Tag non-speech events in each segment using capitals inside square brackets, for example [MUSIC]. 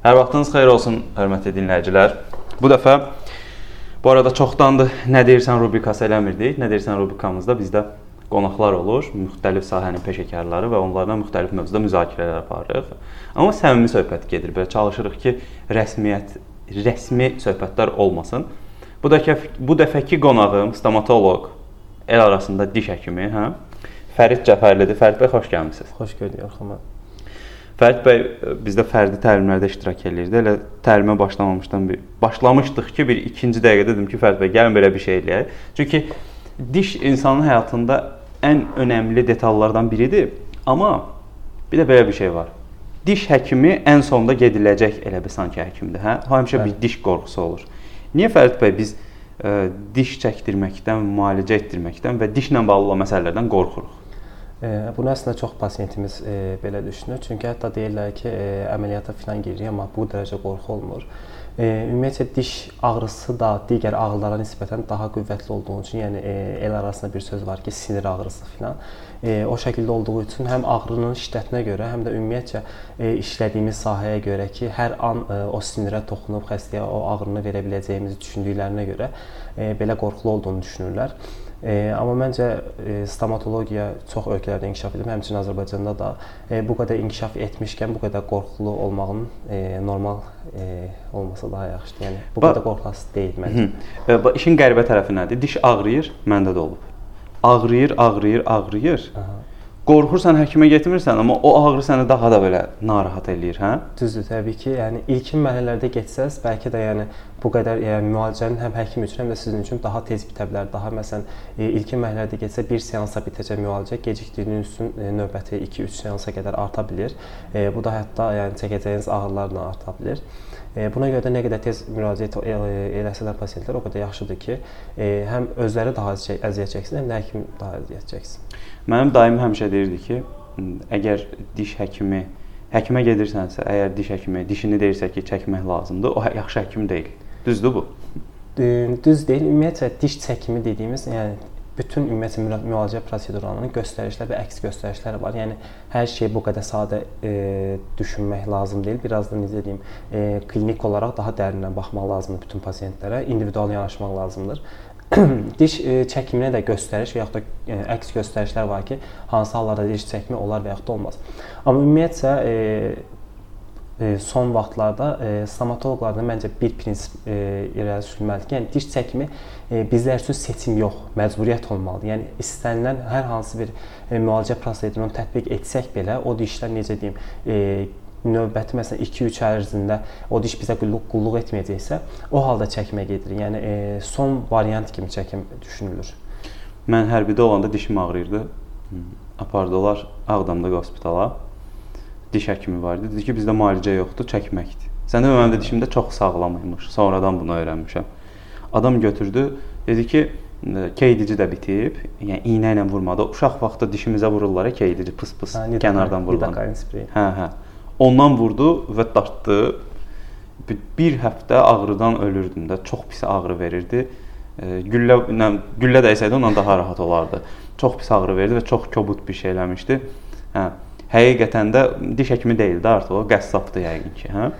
Hər vaxtınız xeyir olsun, hörmətli dinləyicilər. Bu dəfə bu arada çoxdandır nə deyirsən rubrikası eləmirdik. Nə deyirsən rubrikamızda bizdə qonaqlar olur, müxtəlif sahənin peşəkarları və onlarla müxtəlif mövzuda müzakirələr aparırıq. Amma səmimi söhbət gedir. Belə çalışırıq ki, rəsmiyyət, rəsmi söhbətlər olmasın. Bu dəfə bu dəfəki qonağım stomatoloq, el arasında diş həkimi, hə? Fərid Cəfərlidir. Fərid bəy, xoş gəlmisiniz. Xoş gördük Orxan. Fərid bəy bizdə fərdi təlimlərdə iştirak eləyirdi. Elə təlimə başlamamışdan bir başlamışdıq ki, bir ikinci dəqiqədə dedim ki, Fərid bəy, gəlin belə bir şey eləyək. Çünki diş insanın həyatında ən önəmli detallardan biridir. Amma bir də belə bir şey var. Diş həkimi ən sonda gediləcək elə bir sanki həkimdir, hə? Həmişə bir diş qorxusu olur. Niyə Fərid bəy biz ə, diş çəkdirməkdən, müalicə etdirməkdən və dişlə bağlı olan məsələlərdən qorxuruq? Bunu əslində çox pasiyentimiz e, belə düşünür. Çünki hətta deyirlər ki, e, əməliyyata filan giririk, amma bu dərəcə qorxu olmur. E, ümumiyyətlə diş ağrısı da digər ağrılara nisbətən daha qüvvətli olduğu üçün, yəni el arasında bir söz var ki, sinir ağrısı filan. O şəkildə olduğu üçün həm ağrının şiddətinə görə, həm də ümumiyyətcə işlədiyimiz sahəyə görə ki, hər an o sinirə toxunub xəstəyə o ağrını verə biləcəyimizi düşündüklərinə görə belə qorxulu olduğunu düşünürlər. E, amma məncə e, stomatologiya çox ölkələrdə inkişaf edib, həmçinin Azərbaycanda da e, bu qədər inkişaf etmişkən bu qədər qorxulu olmağın e, normal e, olması daha yaxşıdır. Yəni bu ba qədər qorxası deyil məncə. Hı. E, işin qəribə tərəfi nədir? Diş ağrıyır, məndə də olub. Ağrıyır, ağrıyır, ağrıyır. Aha qorxursan həkimə getmirsən, amma o ağrı səni daha da belə narahat eləyir, hə? Düzdür, təbii ki. Yəni ilkin mərhələlərdə getsəz, bəlkə də yəni bu qədər yəni müalicənin həm həkim üçün, həm də sizin üçün daha tez bitə bilər. Daha məsələn, e, ilkin mərhələdə getsə bir seansa bitəcək müalicə, gecikdirdiyiniz üçün e, növbəti 2-3 seansa qədər arta bilər. E, bu da hətta yəni çəkəcəyiniz ağrılarla arta bilər. Buna görə də nə qədər tez müraciət eləsələr pasientlər o qədər yaxşıdır ki, həm özləri daha az əziyyət çəksin, həm də həkim daha əziyyət çəksin. Mənim dayım həmişə deyirdi ki, əgər diş həkimi həkimə gedirsənsə, əgər diş həkimi dişini deyirsə ki, çəkmək lazımdır, o yaxşı həkim deyil. Düzdür bu? Düz deyil. Ümumiyyətlə diş çəkimi dediyimiz, yəni bütün ümumiyyətlə müalicə prosedurlarının göstərişlər və əks göstərişləri var. Yəni hər şey bu qədər sadə e, düşünmək lazım deyil. Biraz da necə deyim, e, klinik olaraq daha dərindən baxmaq lazımdır bütün pasientlərə, individual yanaşmaq lazımdır. [CLEARS THROAT] diş e, çəkiminə də göstəriş və yaxud da e, əks göstərişlər var ki, hansı hallarda diş çəkimi olar və yaxud da olmaz. Amma ümumiyyətcə e, e, son vaxtlarda e, stomatoloqlarda məncə bir prinsip e, irəli sürülməlidir yəni diş çəkimi e, bizlər üçün seçim yox, məcburiyyət olmalıdır. Yəni istənilən hər hansı bir e, müalicə prosedurunu tətbiq etsək belə o dişlər necə deyim, e, növbəti məsələn 2-3 ay ərzində o diş bizə qulluq, qulluq etməyəcəksə, o halda çəkmə gedir. Yəni e, son variant kimi çəkim düşünülür. Mən hərbidə olanda dişim ağrıyırdı. Apardılar Ağdamda hospitala. Diş həkimi var idi. Dedi ki, bizdə müalicə yoxdur, çəkməkdir. Səndə mənim də dişimdə çox sağlam imiş. Sonradan bunu öyrənmişəm. Adam götürdü, dedi ki, keydici də bitib. Yəni iynə ilə vurmadı. Uşaq vaxtı dişimizə vururlar, keydici pıs-pıs kənardan vurulan. Hə, hə. Ondan vurdu və dartdı. Bir həftə ağrıdan ölürdüm də. Çox pis ağrı verirdi. Güllə ilə güllə dəysəydi ondan daha rahat olardı. Çox pis ağrı verdi və çox kobud bir şey eləmişdi. Hə. Həqiqətən də diş həkimi deyildi artıq o, qəssabdır yəqin ki, hə?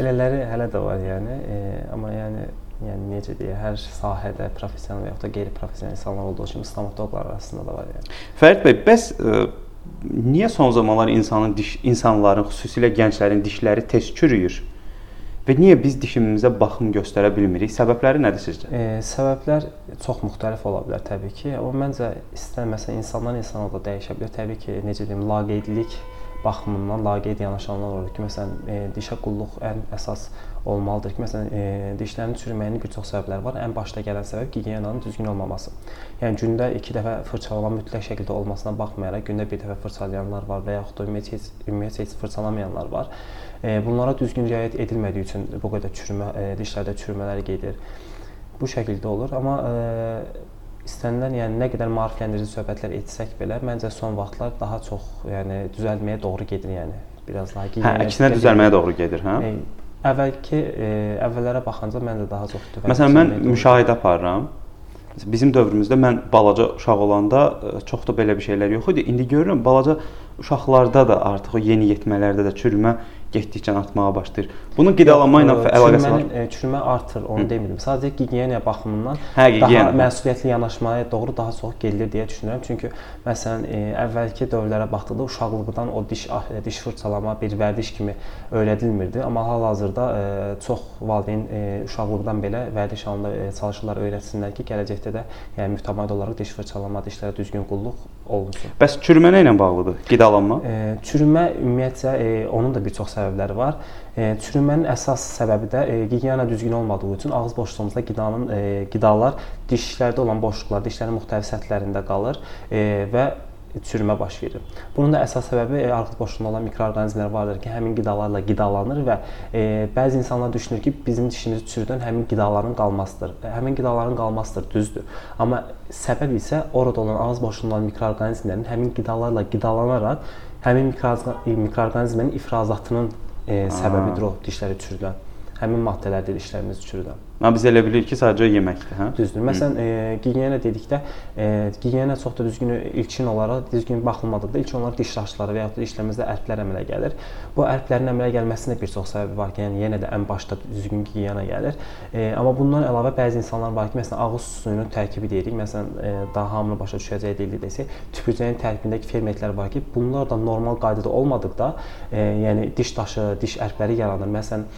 Elələri hələ də var yəni, e, amma yəni yəni necə deyə, hər sahədə professional və ya da qeyri-professional insanlar olduğu kimi stomatoloqlar arasında da var yəni. Fərid bəy, bəs ə, niyə son zamanlar insanın diş insanların, xüsusilə gənclərin dişləri tez çürüyür? Və niyə biz dişimizə baxım göstərə bilmirik? Səbəbləri nədir sizcə? E, səbəblər çox müxtəlif ola bilər təbii ki. Amma məncə istər məsələn insandan insana da dəyişə bilər. Təbii ki, necə deyim, laqeydlik baxımından laqeyd yanaşanlar olur ki, məsələn, e, dişə qulluq ən əsas olmalıdır ki, məsələn, e, dişlərin çürüməyinin bir çox səbəbləri var. Ən başda gələn səbəb gigiyenanın düzgün olmaması. Yəni gündə 2 dəfə fırçalama mütləq şəkildə olmasına baxmayaraq gündə bir dəfə fırçalayanlar var və yaxud da ümumiyyətlə heç, ümumiyyətlə heç fırçalamayanlar var. E, bunlara düzgün riayət edilmədiyi üçün bu qədər çürümə, e, dişlərdə çürümələr gedir. Bu şəkildə olur, amma e, istənilən, yəni nə qədər maarifləndirici söhbətlər etsək belə, məncə son vaxtlar daha çox, yəni düzəlməyə doğru gedir, yəni biraz daha. Hə, əksinə düzəlməyə doğru gedir, hə? E, əvvəlki e, əvvəllərə baxanda məncə daha çox düzəlməyə. Məsələn, mən müşahidə aparıram. Bizim dövrümüzdə mən balaca uşaq olanda çox da belə bir şeylər yox idi. İndi görürəm balaca uşaqlarda da artıq o yeniyetmələrdə də çürümə getdikcə artmağa başlayır. Bunun qidalanma ilə əlaqəsi var. Çürümənin çürümə artır, onu demirdim. Sadəcə gigiyena baxımından hə, gigiyena. daha məsuliyyətli yanaşmaya doğru daha çox gəlir deyə düşünürəm. Çünki məsələn, e, əvvəlki dövrlərə baxdıqda uşaqlıqdan o diş ah, diş fırçalama bir vərdiş kimi öyrədilmirdi, amma hal-hazırda e, çox valideyn e, uşaqlıqdan belə vərdiş halında e, çalışırlar, öyrətsinlər ki, gələcəkdə də yəni mütəmadi olaraq diş fırçalama, dişlərə düzgün qulluq olunsun. Bəs çürümə nə ilə bağlıdır? Qidalanma? E, çürümə ümumiyyətcə e, onun da bir çox səbəbləri var. E, çürümənin əsas səbəbi də e, gigiyena düzgün olmadığı üçün ağız boşluğumuzda qidanın e, qidalar dişlərdə olan boşluqlar dişlərin müxtəlif səthlərində qalır e, və çürümə baş verir. Bunun da əsas səbəbi e, arxid boşluğunda olan mikroorqanizmlər vardır ki, həmin qidalarla qidalanır və e, bəzi insanlar düşünür ki, bizim dişimizi çürüdən həmin qidaların qalmasıdır. E, həmin qidaların qalmasıdır, düzdür. Amma səbəb isə orada olan ağız boşluğunda olan mikroorqanizmlərin həmin qidalarla qidalanaraq həmin mikroorqanizmin ifrazatının e, səbəbidir o dişləri çürüdən. Həmin maddələrdir dişlərimizi çürüdən. Amma biz elə bilirik ki, sadəcə yeməkdir, hə? Düzdür. Məsələn, e, gigiyena dedikdə, e, gigiyena çox da düzgün ilkin olaraq düzgün baxılmadıqda ilk olaraq diş daşları və ya da dişlərimizdə ərklər əmələ gəlir. Bu ərklərin əmələ gəlməsində bir çox səbəbi var ki, yəni yenə də ən başda düzgün gigiyena gəlir. E, amma bundan əlavə bəzi insanlar var ki, məsələn, ağız suyunun tərkibi deyirik. Məsələn, e, daha hamını başa düşəcəyi dildə desək, tüpürcəyin tərkibindəki fermentlər var ki, bunlar da normal qaydada olmadıqda, e, yəni diş daşı, diş ərkləri yaranır. Məsələn,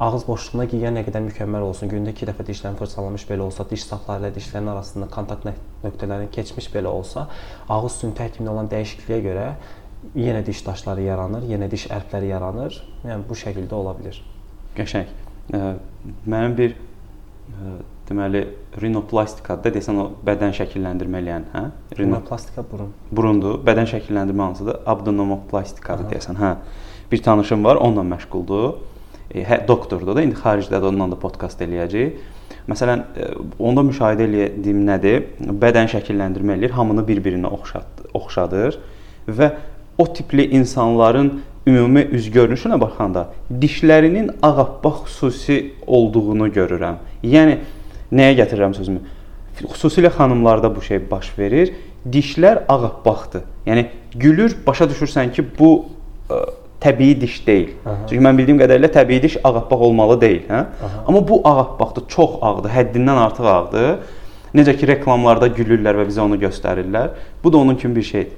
ağız boşluğuna gigiyena nə qədər mükəmməl olsun, gündə 2 dəfə dişlərini fırçalamış belə olsa, diş sapları ilə dişlərin arasında kontakt nöqtələrini keçmiş belə olsa, ağız suyunun tərkibində olan dəyişikliyə görə yenə diş daşları yaranır, yenə diş ərkləri yaranır. Yəni bu şəkildə ola bilər. Qəşəng. Mənim bir deməli rinoplastikada desən o bədən şəkilləndirmə eləyən, hə? Rinoplastika burun. Burundur. Bədən şəkilləndirmə hansıdır? Abdominoplastikada deyəsən, hə. Bir tanışım var, onunla məşğuldur hə, doktordur da, indi xaricdə də ondan da podkast eləyəcək. Məsələn, e, onda müşahidə etdiyim nədir? Bədən şəkilləndirmə eləyir, hamını bir-birinə oxşat, oxşadır və o tipli insanların ümumi üz görünüşünə baxanda dişlərinin ağappaq xüsusi olduğunu görürəm. Yəni nəyə gətirirəm sözümü? Xüsusilə xanımlarda bu şey baş verir. Dişlər ağappaqdır. Yəni gülür, başa düşürsən ki, bu ə, e, təbii diş deyil. Aha. Çünki mən bildiyim qədərilə təbii diş ağappaq olmalı deyil, hə? Aha. Amma bu ağappaqdır, çox ağdır, həddindən artıq ağdır. Necə ki reklamlarda gülürlər və bizə onu göstərirlər. Bu da onun kimi bir şeydir.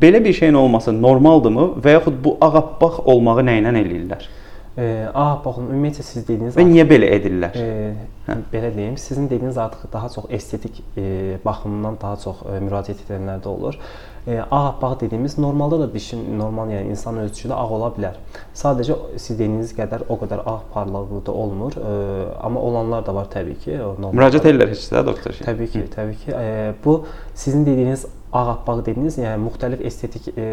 Belə bir şeyin olması normaldırmı və yaxud bu ağappaq olmağı nə ilə eləyirlər? E, ağappaqın ümumiyyətlə siz dediyiniz və niyə belə edirlər? E, hə? Belə deyim, sizin dediyiniz artıq daha çox estetik e, baxımından daha çox e, müraciət edənlərdə olur. E, ağappaq dediyimiz normalda da dişin normal, yəni insan ölçüsündə ağ ola bilər. Sadəcə siz dediyiniz qədər o qədər ağ parlaqlığı da olmur, e, amma olanlar da var təbii ki. Müraciət edirlər heç də doktor. Təbii ki, təbii ki. E, bu sizin dediyiniz ağappaq dediniz, yəni müxtəlif estetik e,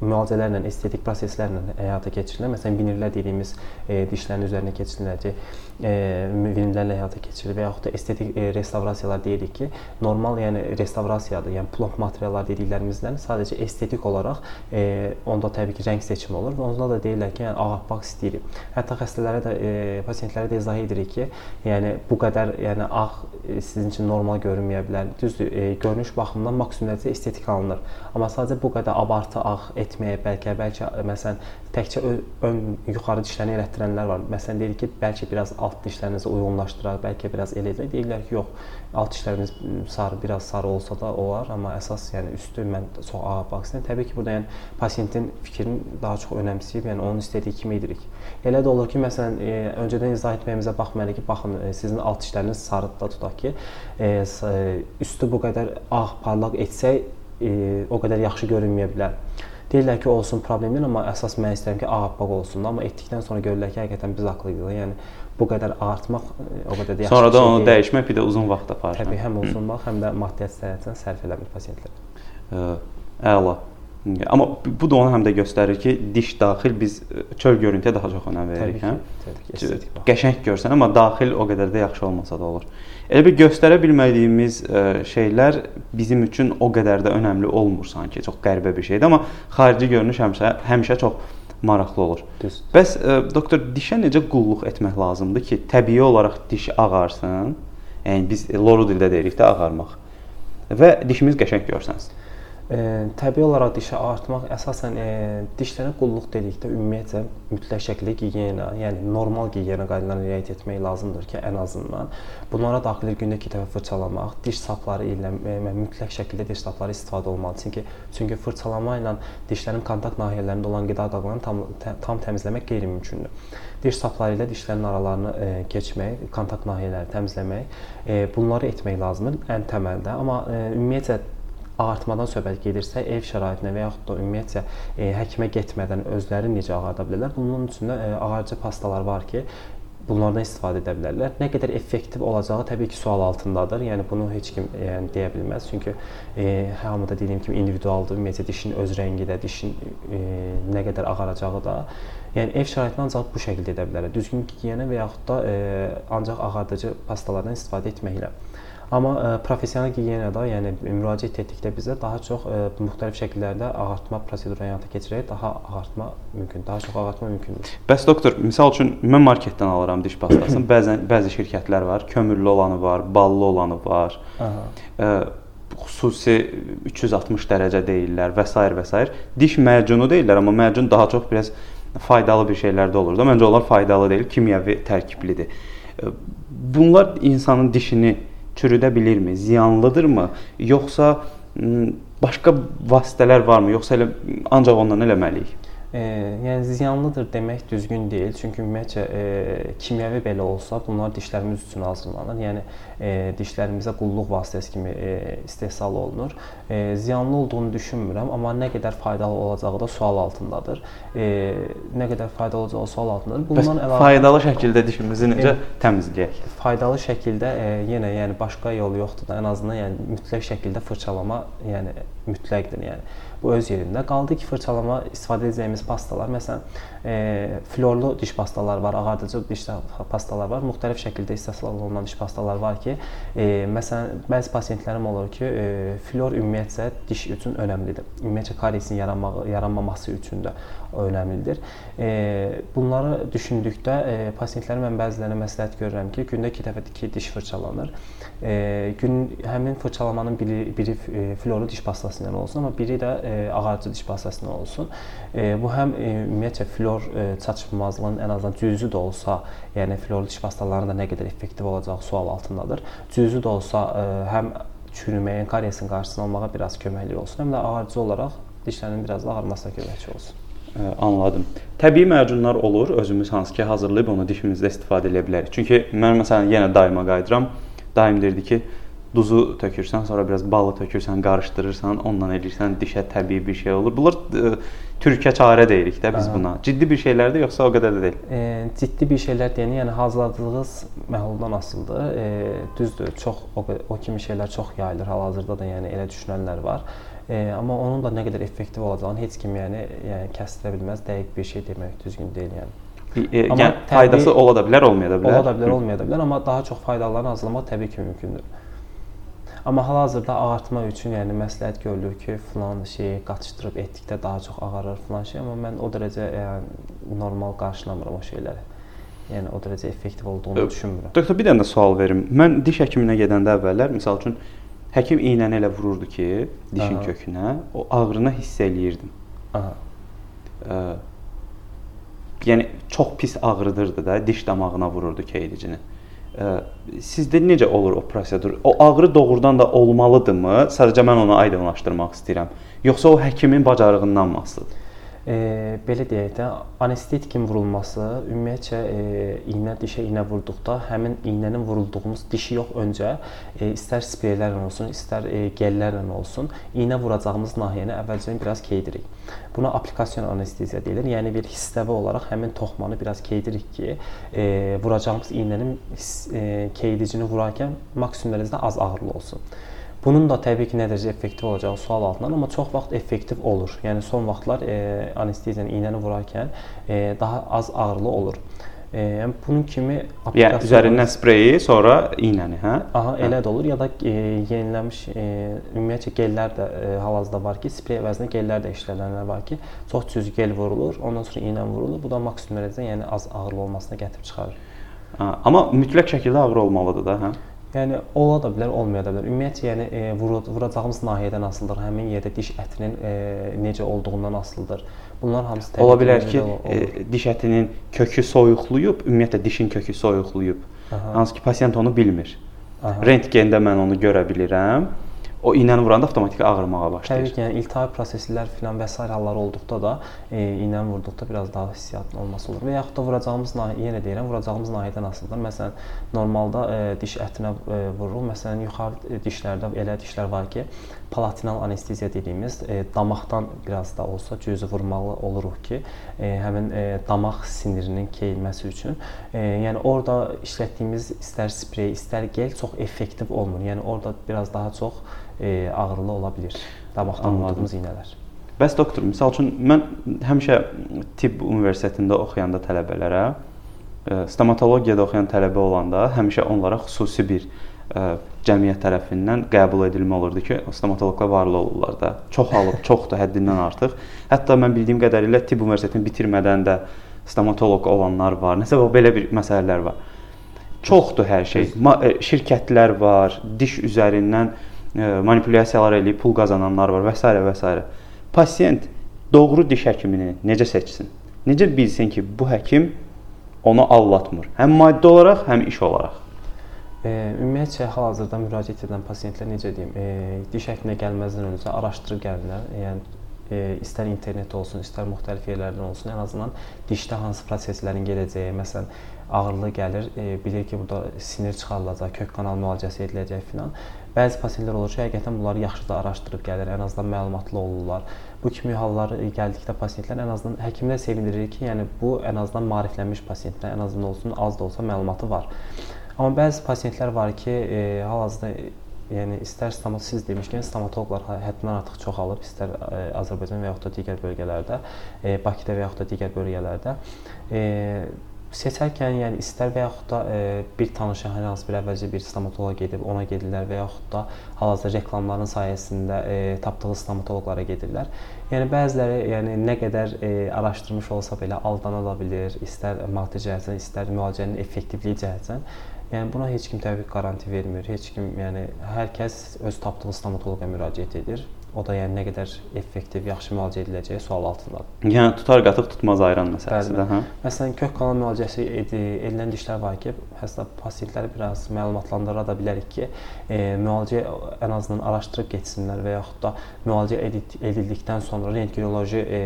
müalicələrlə, estetik proseslərlə həyata keçirilir. Məsələn, vinirlər dediyimiz e, dişlərin üzərinə keçiriləcək e, vinirlərlə həyata keçirilir və yaxud da estetik e, restavrasiyalar deyirik ki, normal, yəni restavrasiyadır. Yəni plomb materiallar dediklərimizdən sadəcə estetik olaraq e, onda təbii ki, rəng seçimi olur və onda da deyirlər ki, yəni ağappaq istəyirik. Hətta xəstələrə də e, pasientlərə də izah edirik ki, yəni bu qədər yəni ağ e, sizin üçün normal görünməyə bilər. Düzdür, e, görünüş baxımından maksimum dərəcədə estetik alınır. Amma sadəcə bu qədər abartı ağ etməyə bəlkə bəlkə məsələn təkcə ön, yuxarı dişlərini elətdirənlər var. Məsələn deyir ki, bəlkə biraz alt dişlərinizi uyğunlaşdıraq, bəlkə biraz elə edək. Deyirlər ki, yox, alt dişlərimiz sarı, biraz sarı olsa da olar, amma əsas yəni üstü mən çox ağappaq istəyirəm. Təbii ki, burada yəni pasientin fikrini daha çox önəmsəyib, yəni onun istədiyi kimi edirik. Elə də olur ki, məsələn, e, öncədən izah etməyimizə baxmayaraq ki, baxın, e, sizin alt dişləriniz sarıdır da tutaq ki, e, üstü bu qədər ağ parlaq etsək e, o qədər yaxşı görünməyə bilər. Deyirlər ki, olsun problem deyil, amma əsas mən istəyirəm ki, ağappaq olsun. Amma etdikdən sonra görürlər ki, həqiqətən biz haqlıydıq. Yəni bu qədər artmaq e, o qədər də yaxşı. Sonra da onu deyil. dəyişmək bir də uzun vaxt aparır. Təbii, həm uzun vaxt, həm də maddiyyat cəhətdən sərf eləmir pasientlər. Əla. Amma bu da onu həm də göstərir ki, diş daxil biz çöl görüntüyə daha çox önəm veririk, hə? Təbii ki, estetik. Qəşəng görsən, amma daxil o qədər də yaxşı olmasa da olur. Elə bir göstərə bilmədiyimiz şeylər bizim üçün o qədər də önəmli olmur sanki. Çox qəribə bir şeydir, amma xarici görünüş həmişə həmişə çox maraqlı olur. Düz. Bəs doktor dişə necə qulluq etmək lazımdır ki, təbii olaraq diş ağarsın? Yəni biz loru dildə deyirik də ağarmaq və dişimiz qəşəng görsənsin. Təbii olaraq dişə artmaq əsasən e, dişlərə qulluq dedikdə ümumiyyətlə mütləq şəkildə gigiyena, yəni normal gigiyena qaydalarına riayət etmək lazımdır ki, ən azından bunlara daxil gündə 2 dəfə fırçalamaq, diş sapları ilə e, mütləq şəkildə diş sapları istifadə olmalı. Çünki çünki fırçalama ilə dişlərin kontakt nahiyələrində olan qida qaqlarını tam tam təmizləmək qeyri-mümkündür. Diş sapları ilə dişlərin aralarını e, keçmək, kontakt nahiyələri təmizləmək, e, bunları etmək lazımdır ən təməldə. Amma e, ümumiyyətlə ağartmadan söhbət gedirsə, ev şəraitində və yaxud da ümumiyyətcə e, həkimə getmədən özləri necə ağarda bilərlər? Bunun üçün də e, ağarcı pastalar var ki, bunlardan istifadə edə bilərlər. Nə qədər effektiv olacağı təbii ki, sual altındadır. Yəni bunu heç kim e, yəni deyə bilməz. Çünki e, hamı da dediyim kimi individualdır. Ümumiyyətcə dişin öz rəngi də, dişin e, nə qədər ağaracağı da Yəni ev şəraitində ancaq bu şəkildə edə bilərlər. Düzgün gigiyena və yaxud da e, ancaq ağardıcı pastalardan istifadə etməklə. Amma ə, e, professional gigiyenada, yəni müraciət etdikdə bizə daha çox ə, e, müxtəlif şəkillərdə ağartma proseduru həyata keçirərək daha ağartma mümkün, daha çox ağartma mümkündür. Bəs doktor, misal üçün mən marketdən alıram diş pastasını. [COUGHS] Bəzən bəzi şirkətlər var, kömürlü olanı var, ballı olanı var. Aha. Ə, xüsusi 360 dərəcə deyirlər və s. və s. Diş macunu deyirlər, amma macun daha çox biraz faydalı bir şeylərdə olur da. Məncə onlar faydalı deyil, kimyəvi tərkiblidir. Bunlar insanın dişini çürüdə bilirmi? Ziyanlıdırmı? Yoxsa başqa vasitələr varmı? Yoxsa elə ancaq ondan eləməliyik? E, yəni ziyanlıdır demək düzgün deyil. Çünki ümumiyyətcə e, kimyəvi belə olsa, bunlar dişlərimiz üçün hazırlanır. Yəni e, dişlərimizə qulluq vasitəsi kimi e, istehsal olunur. E, ziyanlı olduğunu düşünmürəm, amma nə qədər faydalı olacağı da sual altındadır. E, nə qədər faydalı olacağı sual altındadır. Bundan əlavə faydalı şəkildə dişimizi necə e, təmizləyək? Faydalı şəkildə e, yenə yəni başqa yolu yoxdur da, ən azından yəni mütləq şəkildə fırçalama yəni mütləqdir yəni. Bu öz yerində. Qaldı ki, fırçalama istifadə edəcəyimiz pastalar, məsələn, e, florlu diş pastalar var, ağardıcı diş pastalar var, müxtəlif şəkildə istehsal olunan diş pastalar var ki, e, məsələn, bəzi pasientlərim olur ki, e, flor ümumiyyətcə diş üçün önəmlidir. Ümumiyyətcə kariesin yaranmağı, yaranmaması üçün də önəmlidir. E, bunları düşündükdə e, pasientlərin mən bəzilərinə məsləhət görürəm ki, gündə 2 dəfə 2 diş fırçalanır e, gün həmin fırçalamanın biri biri florlu diş pastası ilə olsun, amma biri də ağarcı diş pastası ilə olsun. Bu həm ümumiyyətcə flor çatışmazlığının ən azından cüzi də olsa, yəni florlu diş pastalarının da nə qədər effektiv olacağı sual altındadır. Cüzi də olsa həm çürüməyin, kariesin qarşısını almağa biraz köməkli olsun, həm də ağarcı olaraq dişlərin biraz da ağarmasına köməkçi olsun. Anladım. Təbii macunlar olur, özümüz hansı ki hazırlayıb onu dişimizdə istifadə edə bilərik. Çünki mən məsələn yenə daima qayıdıram daim deyirdi ki, duzu tökürsən, sonra biraz balı tökürsən, qarışdırırsan, ondan eləyirsən, dişə təbii bir şey olur. Bunlar ə, e, türkə çarə deyirik də biz Aha. buna. Ciddi bir şeylərdir yoxsa o qədər də deyil? E, ciddi bir şeylər deyəni, yəni hazırladığınız məhluldan asılıdır. E, düzdür, çox o, o kimi şeylər çox yayılır hal-hazırda da, yəni elə düşünənlər var. E, amma onun da nə qədər effektiv olacağını heç kim yəni, yəni kəsdirə bilməz, dəqiq bir şey demək düzgün deyil yəni. E, yəni təbii, faydası ola da bilər, olmaya da bilər. Ola da bilər, olmaya da bilər, amma daha çox faydalarını hazırlamaq təbii ki mümkündür. Amma hal-hazırda ağartma üçün yəni məsləhət görülür ki, filan şeyi qaçışdırıb etdikdə daha çox ağarır filan şey, amma mən o dərəcə yəni normal qarşılamıram o şeyləri. Yəni o dərəcə effektiv olduğunu düşünmürəm. Doktor bir dənə də sual verim. Mən diş həkiminə gedəndə əvvəllər, məsəl üçün həkim iynəni elə vururdu ki, dişin Aha. kökünə, o ağrını hiss eləyirdim. Aha. Ə, yəni çox pis ağrıdırdı da, diş damağına vururdu keylicini. Sizdə necə olur o prosedur? O ağrı doğrudan da olmalıdırmı? Sadəcə mən onu aydınlaşdırmaq istəyirəm. Yoxsa o həkimin bacarığından asılıdır? E, belə deyək də, anestetikin vurulması ümumiyyətcə e, iynə dişə iynə vurduqda həmin iynənin vurulduğumuz dişi yox öncə e, istər spreylərlə olsun, istər e, gellərlə olsun, iynə vuracağımız nahiyəni əvvəlcədən biraz keydirik. Buna aplikasiyon anesteziya deyilir. Yəni bir hissəvi olaraq həmin toxmanı biraz keydirik ki, e, vuracağımız iynənin e, keydicini vurarkən maksimum dərəcədə az ağrılı olsun. Bunun da təbii ki, nə dərəcə effektiv olacağı sual altındadır, amma çox vaxt effektiv olur. Yəni son vaxtlar e, anesteziyanı iynəni vurarkən e, daha az ağrılı olur. E, yəni bunun kimi yəni üzərindən spreyi, sonra iynəni, hə? Aha, elə də olur ya da e, yenilənmiş e, ümumiyyətcə gellər də e, hal-hazırda var ki, sprey əvəzinə gellər də işlədənlər var ki, çox cüzi gel vurulur, ondan sonra iynə vurulur. Bu da maksimum dərəcədə yəni az ağrılı olmasına gətirib çıxarır. Ha, amma mütləq şəkildə ağrı olmalıdır da, hə? Yəni ola da bilər, olmaya da bilər. Ümumiyyətlə, yəni e, vur, vuracağımız nahiyədən asılıdır. Həmin yerdə diş ətinin e, necə olduğundan asılıdır. Bunlar hamısı ola bilər ki, e, diş ətinin kökü soyuqluyub, ümumiyyətlə dişin kökü soyuqluyub. Hansı ki, pasiyent onu bilmir. Aha. Rentgendə mən onu görə bilirəm o iynə vuranda avtomatik ağrımağa başlayır. Təbii ki, yəni iltihabi proseslər filan və sair hallar olduqda da e, iynə vurduqda biraz daha hissiyatın olması olur. Və yaxud da vuracağımız nahiyə, yenə deyirəm, vuracağımız nahiyədən asılıdır. Məsələn, normalda e, diş ətinə e, vurulur. Məsələn, yuxarı dişlərdə elə dişlər var ki, palatinal anesteziya dediyimiz e, damaqdan biraz da olsa cüzi vurmalı oluruq ki, e, həmin e, damaq sinirinin keyilməsi üçün. E, yəni orada işlətdiyimiz istər sprey, istər gel çox effektiv olmur. Yəni orada biraz daha çox e, ağrılı ola bilər. Damaqdan vurduğumuz iynələr. Bəs doktor, məsəl üçün mən həmişə tibb universitetində oxuyanda tələbələrə e, stomatologiyada oxuyan tələbə olanda həmişə onlara xüsusi bir ə, e, cəmiyyət tərəfindən qəbul edilmə olurdu ki, stomatoloqlar varlı olurlar da. Çox alıb, [LAUGHS] çoxdur həddindən artıq. Hətta mən bildiyim qədərilə tibb universitetini bitirmədən də stomatoloq olanlar var. Nəsə belə bir məsələlər var. Çoxdur hər şey. Ma e, şirkətlər var, diş üzərindən manipulyasiyalar eləyib pul qazananlar var və s. və s. Pasiyent doğru diş həkimini necə seçsin? Necə bilsin ki, bu həkim onu aldatmır? Həm maddi olaraq, həm iş olaraq. E, ümumiyyətcə hal-hazırda müraciət edən pasiyentlər necə deyim, e, diş həkiminə gəlməzdən öncə araşdırıb gəlirlər. Yəni e, istər internet olsun, istər müxtəlif yerlərdən olsun, ən azından dişdə hansı proseslərin gedəcəyi, məsələn, ağrılı gəlir, e, bilir ki, burada sinir çıxarılacaq, kök kanal müalicəsi ediləcək filan. Bəzi pasientlər olur ki, həqiqətən bunları yaxşı da araşdırıb gəlir, ən azından məlumatlı olurlar. Bu kimi hallar gəldikdə pasientlər ən azından həkimlər sevindirir ki, yəni bu ən azından maariflənmiş pasientlər, ən azından olsun az da olsa məlumatı var. Amma bəzi pasientlər var ki, e, hal-hazırda yəni istər stomat siz demişkən stomatoloqlar həddindən artıq çoxalıb, istər e, Azərbaycan və yaxud da digər bölgələrdə, e, Bakıda və yaxud da digər bölgələrdə. E, seçərkən, yəni istər və yaxud da e, bir tanışı hər hansı bir əvvəlcə bir stomatoloq gedib ona gedirlər və yaxud da hal-hazırda reklamların sayəsində e, tapdığı stomatoloqlara gedirlər. Yəni bəziləri, yəni nə qədər e, araşdırmış olsa belə aldana da bilər, istər maddi cəhətdən, istər müalicənin effektivliyi cəhətdən. Yəni buna heç kim təbii qaranti vermir. Heç kim, yəni hər kəs öz tapdığı stomatoloqa müraciət edir. O da yəni nə qədər effektiv, yaxşı müalicə ediləcəyi sual altındadır. Yəni tutar qatıq tutmaz ayran məsələsidir, hə? Məsələn, kök kanal müalicəsi edi, edilən dişlər var ki, hətta pasientləri biraz məlumatlandıra da bilərik ki, e, müalicə ən azından araşdırıb getsinlər və yaxud da müalicə edildikdən sonra rentgenoloji e,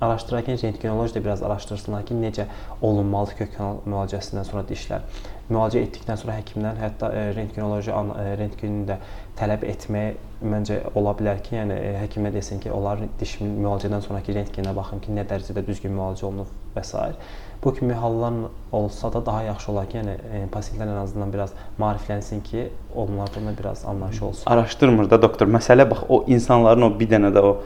araşdırarkən rentgenoloji da biraz araşdırsınlar ki, necə olunmalıdır kök kanal müalicəsindən sonra dişlər. Müalicə etdikdən sonra həkimdən hətta e, rentgenoloji e, rentgenini də tələb etməyə məncə ola bilər ki, yəni e, həkimə desin ki, onlar diş müalicədən sonrakı rentgenə baxın ki, nə dərəcədə düzgün müalicə olunub və s. Bu kimi hallar olsa da daha yaxşı olar ki, yəni pasientlər ən azından biraz maariflənsin ki, onlardan da biraz anlayışı olsun. Araşdırmır da doktor. Məsələ bax o insanların o bir dənə də o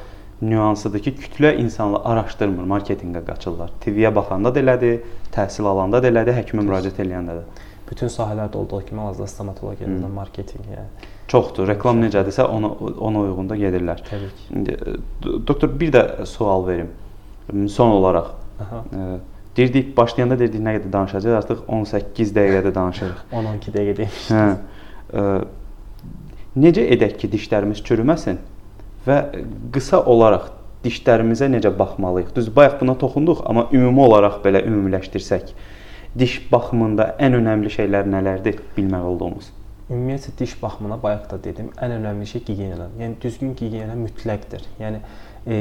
nüansıdır ki, kütlə insanlar araşdırmır, marketinqə qaçırlar. TV-yə baxanda da elədi, təhsil alanda da elədi, həkimə müraciət edəndə də. Bütün sahələrdə olduğu kimi hal-hazırda stomatologiya, hmm. marketinq, yəni çoxdur. Reklam necədirsə ona ona uyğun da gedirlər. Təbii ki. Doktor bir də sual verim. Son olaraq. Aha. Dirdik başlayanda dedik nə qədər danışacağıq? Artıq 18 dəqiqədə danışırıq. [LAUGHS] 10-12 dəqiqə demişdik. Hə. Necə edək ki, dişlərimiz çürüməsin? Və qısa olaraq dişlərimizə necə baxmalıyıq? Düz bayaq buna toxunduq, amma ümumi olaraq belə ümumiləşdirsək, diş baxımında ən önəmli şeylər nələrdir bilməli olduğumuz? Ümumiyyətlə diş baxımına bayaq da dedim, ən önəmli şey gigiyena. Yəni düzgün gigiyena mütləqdir. Yəni e,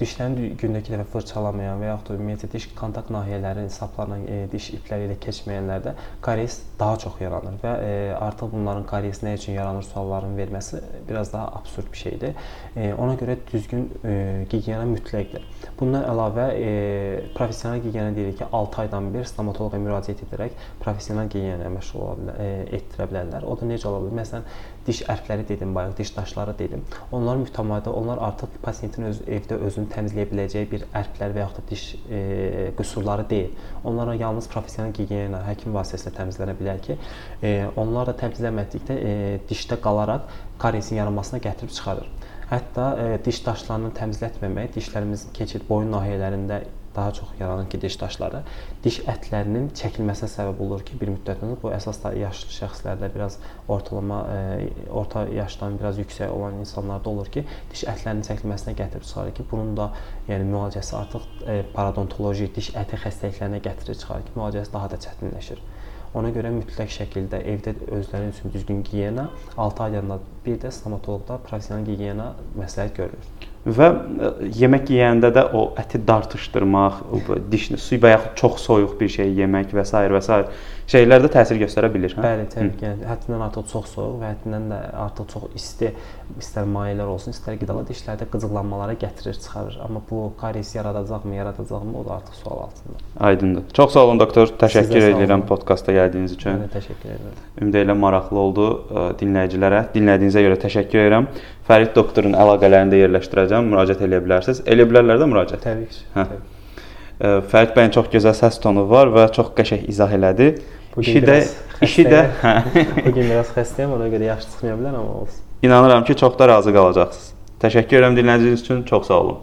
dişlərini gündəki dəfə fırçalamayan və yaxud da ümumiyyətlə diş kontakt nahiyələri saplarla, e, diş ipləri ilə keçməyənlərdə karies daha çox yaranır və e, artıq bunların karies nə üçün yaranır suallarının verməsi biraz daha absurd bir şeydir. E, ona görə düzgün e, gigiyena mütləqdir. Bundan əlavə e, professional gigiyena deyirik ki, 6 aydan bir stomatoloqa müraciət edərək professional gigiyenaya məşğul ola bilər, e, etdirə bilərlər. O da necə ola bilər? Məsələn, diş ərkləri dedim bayaq, diş daşları dedim. Onlar mütəmadi, onlar artıq pasiyentin öz evdə özünü təmizləyə biləcəyi bir ərklər və yaxud da diş e, qüsurları deyil. Onlara yalnız professional gigiyena həkim vasitəsilə təmizlənə bilər ki, e, onlar da təmizlənmədikdə e, dişdə qalaraq kariesin yaranmasına gətirib çıxarır. Hətta e, diş daşlarını təmizlətməmək, dişlərimizin keçid boyun nahiyələrində daha çox yaranır ki, diş daşları diş ətlərinin çəkilməsinə səbəb olur ki, bir müddətdən bu əsasda yaşlı şəxslərdə biraz ortalama e, orta yaşdan biraz yüksək olan insanlarda olur ki, diş ətlərinin çəkilməsinə gətirib çıxarır ki, bunun da yəni müalicəsi artıq e, parodontoloji diş əti xəstəliklərinə gətirir çıxarır ki, müalicəsi daha da çətinləşir. Ona görə mütləq şəkildə evdə özləri üçün düzgün gigiyena, 6 ayda bir də stomatoloqda professional gigiyena məsləhət görülür. Və e, yemək yeyəndə də o əti dartışdırmaq, dişni su və yaxud çox soyuq bir şey yemək və s. və s. şeylər də təsir göstərə bilir, hə? Bəli, təbii ki. Həddindən artıq çox soyuq və həddindən də artıq çox isti, istər mayelər olsun, istər qidalar dişlərdə qıcıqlanmalara gətirir, çıxarır. Amma bu karies yaradacaqmı, yaradacaqmı, o da artıq sual altındadır. Aydındır. Çox sağ olun doktor. Təşəkkür edirəm podkastda gəldiyiniz üçün. Mən də təşəkkür edirəm. Ümid edirəm maraqlı oldu e, dinləyicilərə. Dinlədiyinizə görə təşəkkür edirəm. Fərid doktorun əlaqələrini də yerləşdirəcəm, müraciət edə bilərsiniz. Eləyə bilərlər də müraciət. Təbii ki. Hə. Fərid bəyin çox gözəl səs tonu var və çox qəşəng izah elədi. Bugün işi də işi də [LAUGHS] hə. Bu gün biraz xəstəyəm, ona görə yaxşı çıxmaya bilər amma olsun. İnanıram ki, çox da razı qalacaqsınız. Təşəkkür edirəm dinlədiyiniz üçün. Çox sağ olun.